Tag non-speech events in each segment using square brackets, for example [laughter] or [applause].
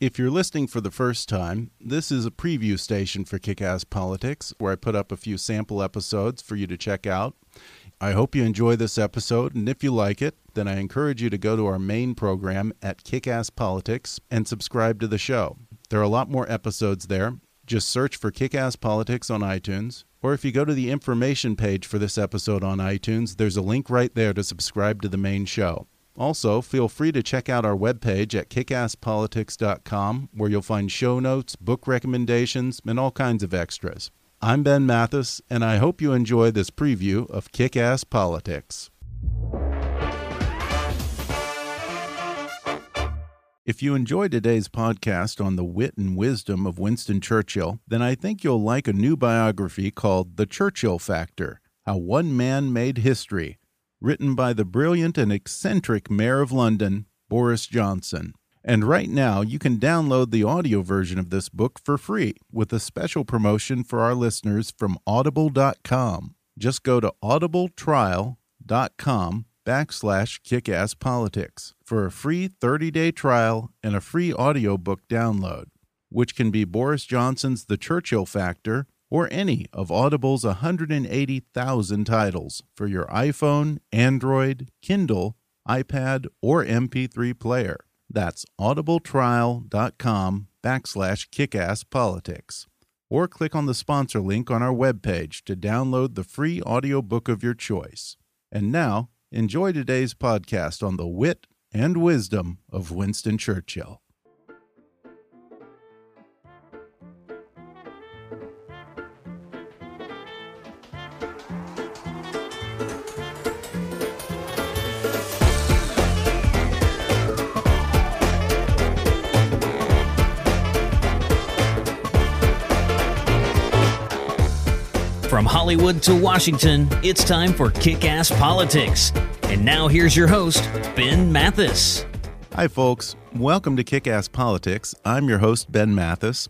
If you're listening for the first time, this is a preview station for Kick Ass Politics where I put up a few sample episodes for you to check out. I hope you enjoy this episode, and if you like it, then I encourage you to go to our main program at Kick Ass Politics and subscribe to the show. There are a lot more episodes there. Just search for Kick Ass Politics on iTunes, or if you go to the information page for this episode on iTunes, there's a link right there to subscribe to the main show. Also, feel free to check out our webpage at kickasspolitics.com, where you'll find show notes, book recommendations, and all kinds of extras. I'm Ben Mathis, and I hope you enjoy this preview of Kick Ass Politics. If you enjoyed today's podcast on the wit and wisdom of Winston Churchill, then I think you'll like a new biography called The Churchill Factor How One Man Made History written by the brilliant and eccentric Mayor of London, Boris Johnson. And right now, you can download the audio version of this book for free with a special promotion for our listeners from audible.com. Just go to audibletrial.com backslash kickasspolitics for a free 30-day trial and a free audiobook download, which can be Boris Johnson's The Churchill Factor or any of Audible's 180,000 titles for your iPhone, Android, Kindle, iPad, or MP3 player. That's audibletrial.com backslash kickasspolitics. Or click on the sponsor link on our webpage to download the free audiobook of your choice. And now, enjoy today's podcast on the wit and wisdom of Winston Churchill. From Hollywood to Washington, it's time for Kick Ass Politics. And now here's your host, Ben Mathis. Hi, folks. Welcome to Kick Ass Politics. I'm your host, Ben Mathis.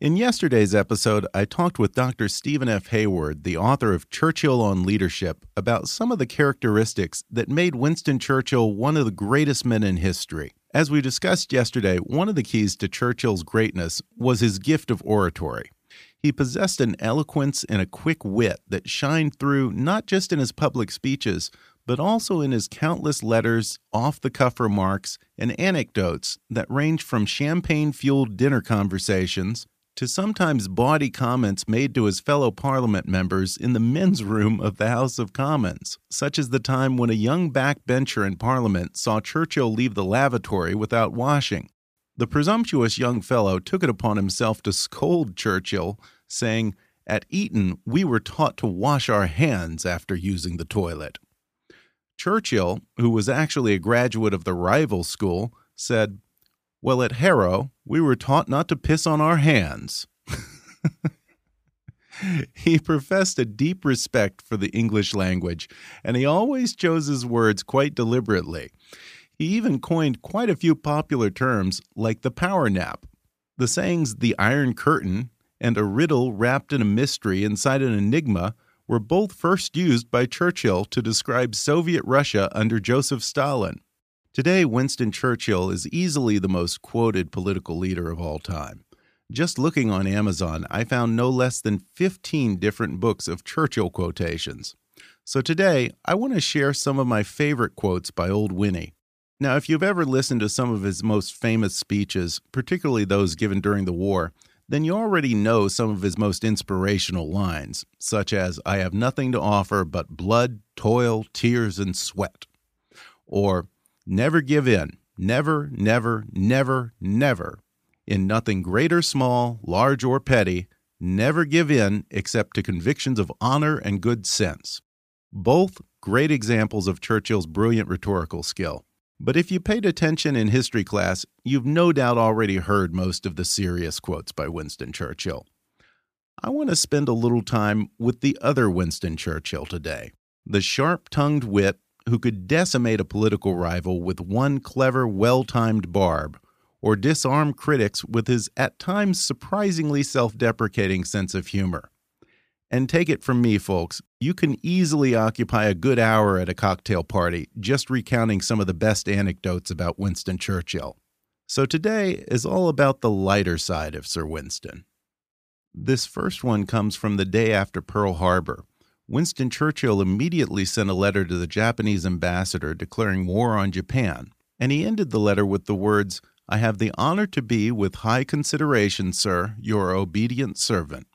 In yesterday's episode, I talked with Dr. Steven F. Hayward, the author of Churchill on Leadership, about some of the characteristics that made Winston Churchill one of the greatest men in history. As we discussed yesterday, one of the keys to Churchill's greatness was his gift of oratory. He possessed an eloquence and a quick wit that shined through not just in his public speeches, but also in his countless letters, off the cuff remarks, and anecdotes that range from champagne fueled dinner conversations to sometimes bawdy comments made to his fellow parliament members in the men's room of the House of Commons, such as the time when a young backbencher in Parliament saw Churchill leave the lavatory without washing. The presumptuous young fellow took it upon himself to scold Churchill, saying, At Eton, we were taught to wash our hands after using the toilet. Churchill, who was actually a graduate of the rival school, said, Well, at Harrow, we were taught not to piss on our hands. [laughs] he professed a deep respect for the English language, and he always chose his words quite deliberately. He even coined quite a few popular terms like the power nap. The sayings the Iron Curtain and a riddle wrapped in a mystery inside an enigma were both first used by Churchill to describe Soviet Russia under Joseph Stalin. Today, Winston Churchill is easily the most quoted political leader of all time. Just looking on Amazon, I found no less than 15 different books of Churchill quotations. So today, I want to share some of my favorite quotes by Old Winnie. Now, if you've ever listened to some of his most famous speeches, particularly those given during the war, then you already know some of his most inspirational lines, such as, I have nothing to offer but blood, toil, tears, and sweat. Or, never give in, never, never, never, never. In nothing great or small, large or petty, never give in except to convictions of honor and good sense. Both great examples of Churchill's brilliant rhetorical skill. But if you paid attention in history class, you've no doubt already heard most of the serious quotes by Winston Churchill. I want to spend a little time with the other Winston Churchill today, the sharp tongued wit who could decimate a political rival with one clever, well timed barb, or disarm critics with his at times surprisingly self deprecating sense of humor. And take it from me, folks, you can easily occupy a good hour at a cocktail party just recounting some of the best anecdotes about Winston Churchill. So today is all about the lighter side of Sir Winston. This first one comes from the day after Pearl Harbor. Winston Churchill immediately sent a letter to the Japanese ambassador declaring war on Japan, and he ended the letter with the words, I have the honor to be, with high consideration, sir, your obedient servant.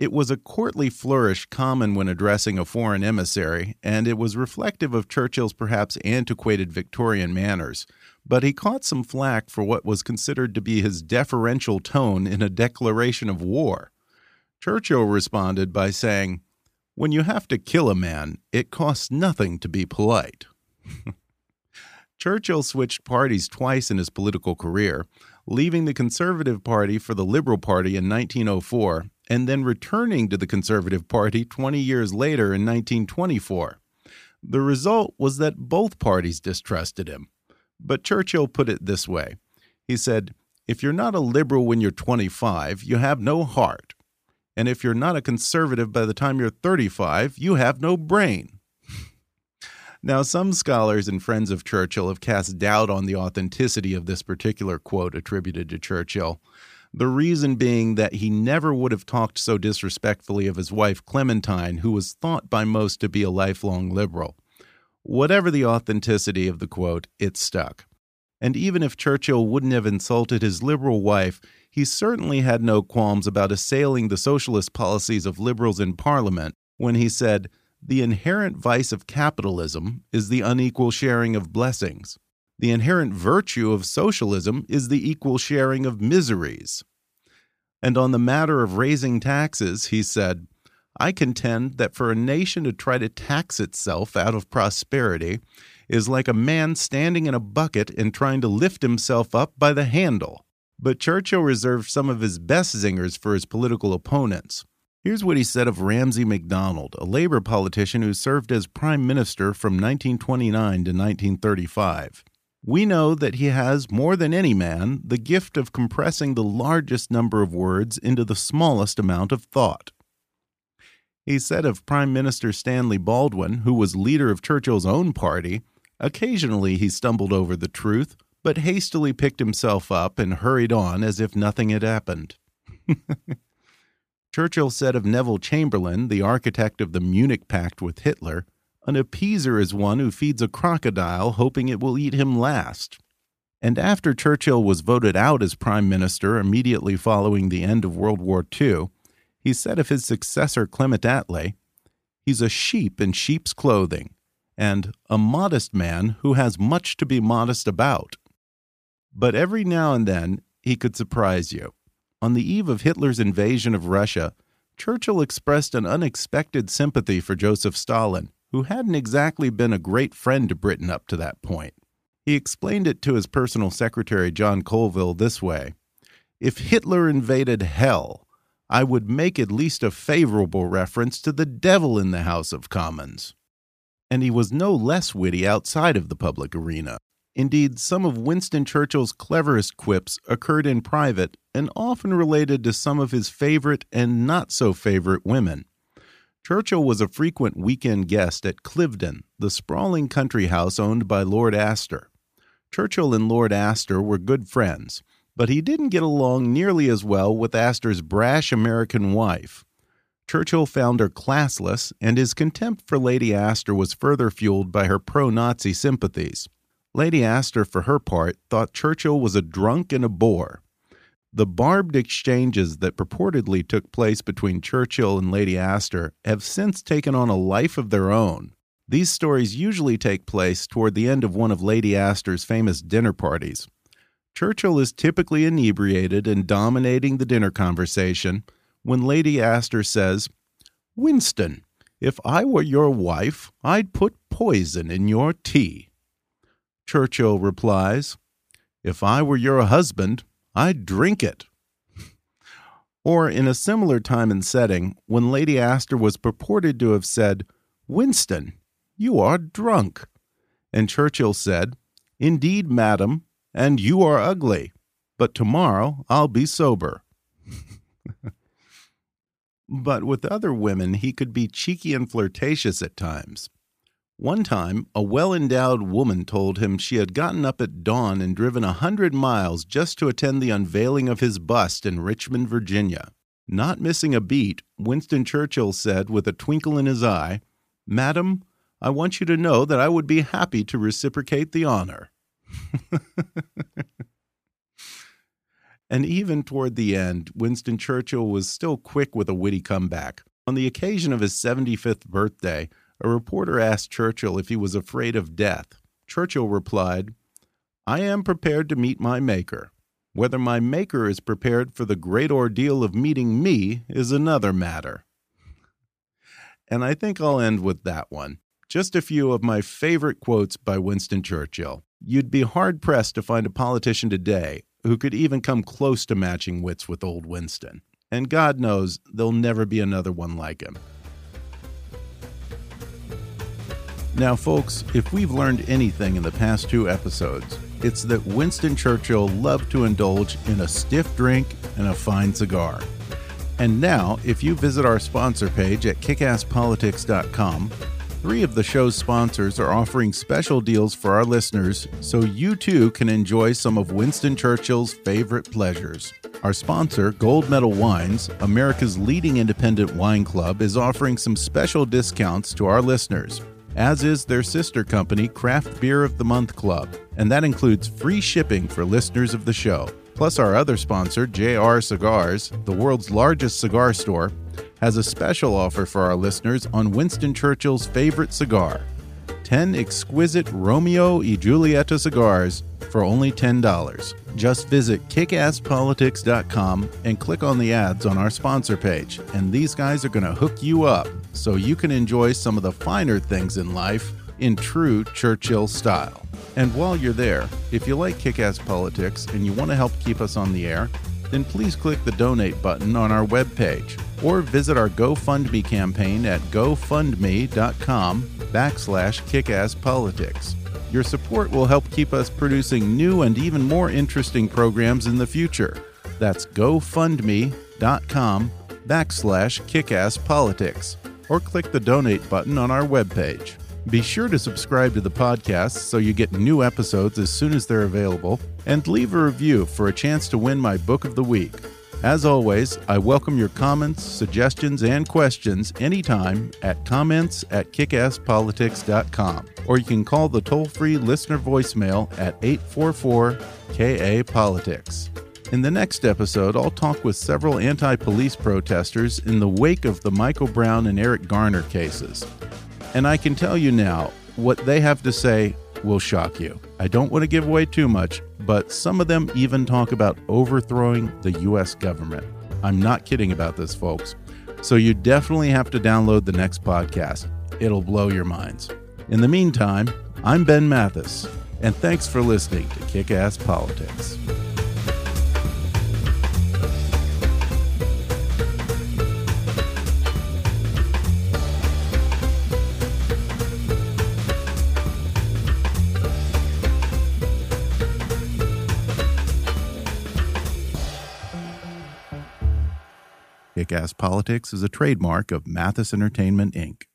It was a courtly flourish common when addressing a foreign emissary, and it was reflective of Churchill's perhaps antiquated Victorian manners. But he caught some flack for what was considered to be his deferential tone in a declaration of war. Churchill responded by saying, When you have to kill a man, it costs nothing to be polite. [laughs] Churchill switched parties twice in his political career, leaving the Conservative Party for the Liberal Party in 1904 and then returning to the Conservative Party 20 years later in 1924. The result was that both parties distrusted him. But Churchill put it this way He said, If you're not a liberal when you're 25, you have no heart. And if you're not a conservative by the time you're 35, you have no brain. [laughs] now, some scholars and friends of Churchill have cast doubt on the authenticity of this particular quote attributed to Churchill. The reason being that he never would have talked so disrespectfully of his wife Clementine, who was thought by most to be a lifelong liberal. Whatever the authenticity of the quote, it stuck. And even if Churchill wouldn't have insulted his liberal wife, he certainly had no qualms about assailing the socialist policies of liberals in Parliament when he said, The inherent vice of capitalism is the unequal sharing of blessings. The inherent virtue of socialism is the equal sharing of miseries. And on the matter of raising taxes, he said, I contend that for a nation to try to tax itself out of prosperity is like a man standing in a bucket and trying to lift himself up by the handle. But Churchill reserved some of his best zingers for his political opponents. Here's what he said of Ramsay MacDonald, a Labour politician who served as Prime Minister from 1929 to 1935. We know that he has, more than any man, the gift of compressing the largest number of words into the smallest amount of thought. He said of Prime Minister Stanley Baldwin, who was leader of Churchill's own party, occasionally he stumbled over the truth, but hastily picked himself up and hurried on as if nothing had happened. [laughs] Churchill said of Neville Chamberlain, the architect of the Munich Pact with Hitler, an appeaser is one who feeds a crocodile hoping it will eat him last. And after Churchill was voted out as Prime Minister immediately following the end of World War II, he said of his successor Clement Attlee, He's a sheep in sheep's clothing, and a modest man who has much to be modest about. But every now and then he could surprise you. On the eve of Hitler's invasion of Russia, Churchill expressed an unexpected sympathy for Joseph Stalin who hadn't exactly been a great friend to Britain up to that point. He explained it to his personal secretary, John Colville, this way If Hitler invaded hell, I would make at least a favorable reference to the devil in the House of Commons. And he was no less witty outside of the public arena. Indeed, some of Winston Churchill's cleverest quips occurred in private and often related to some of his favorite and not so favorite women. Churchill was a frequent weekend guest at Cliveden, the sprawling country house owned by Lord Astor. Churchill and Lord Astor were good friends, but he didn't get along nearly as well with Astor's brash American wife. Churchill found her classless, and his contempt for Lady Astor was further fueled by her pro Nazi sympathies. Lady Astor, for her part, thought Churchill was a drunk and a bore. The barbed exchanges that purportedly took place between Churchill and Lady Astor have since taken on a life of their own. These stories usually take place toward the end of one of Lady Astor's famous dinner parties. Churchill is typically inebriated and dominating the dinner conversation when Lady Astor says, Winston, if I were your wife, I'd put poison in your tea. Churchill replies, If I were your husband, I'd drink it. or in a similar time and setting, when Lady Astor was purported to have said, Winston, you are drunk. And Churchill said, Indeed, madam, and you are ugly, but tomorrow I'll be sober. [laughs] but with other women, he could be cheeky and flirtatious at times. One time, a well endowed woman told him she had gotten up at dawn and driven a hundred miles just to attend the unveiling of his bust in Richmond, Virginia. Not missing a beat, Winston Churchill said with a twinkle in his eye, Madam, I want you to know that I would be happy to reciprocate the honor. [laughs] and even toward the end, Winston Churchill was still quick with a witty comeback. On the occasion of his 75th birthday, a reporter asked Churchill if he was afraid of death. Churchill replied, I am prepared to meet my Maker. Whether my Maker is prepared for the great ordeal of meeting me is another matter. And I think I'll end with that one. Just a few of my favorite quotes by Winston Churchill. You'd be hard pressed to find a politician today who could even come close to matching wits with old Winston. And God knows there'll never be another one like him. Now, folks, if we've learned anything in the past two episodes, it's that Winston Churchill loved to indulge in a stiff drink and a fine cigar. And now, if you visit our sponsor page at kickasspolitics.com, three of the show's sponsors are offering special deals for our listeners so you too can enjoy some of Winston Churchill's favorite pleasures. Our sponsor, Gold Medal Wines, America's leading independent wine club, is offering some special discounts to our listeners as is their sister company, Craft Beer of the Month Club, and that includes free shipping for listeners of the show. Plus, our other sponsor, JR Cigars, the world's largest cigar store, has a special offer for our listeners on Winston Churchill's favorite cigar 10 exquisite Romeo y Julieta cigars for only $10. Just visit kickasspolitics.com and click on the ads on our sponsor page, and these guys are going to hook you up so you can enjoy some of the finer things in life in true Churchill style. And while you're there, if you like Kickass politics and you want to help keep us on the air, then please click the donate button on our webpage or visit our GoFundMe campaign at gofundme.com backslash kickasspolitics. Your support will help keep us producing new and even more interesting programs in the future. That's gofundme.com backslash kickasspolitics or click the donate button on our webpage. Be sure to subscribe to the podcast so you get new episodes as soon as they're available, and leave a review for a chance to win my book of the week. As always, I welcome your comments, suggestions, and questions anytime at comments at kickasspolitics.com, or you can call the toll free listener voicemail at 844 KA Politics. In the next episode, I'll talk with several anti police protesters in the wake of the Michael Brown and Eric Garner cases. And I can tell you now, what they have to say will shock you. I don't want to give away too much, but some of them even talk about overthrowing the U.S. government. I'm not kidding about this, folks. So you definitely have to download the next podcast. It'll blow your minds. In the meantime, I'm Ben Mathis, and thanks for listening to Kick Ass Politics. Kick Ass Politics is a trademark of Mathis Entertainment, Inc.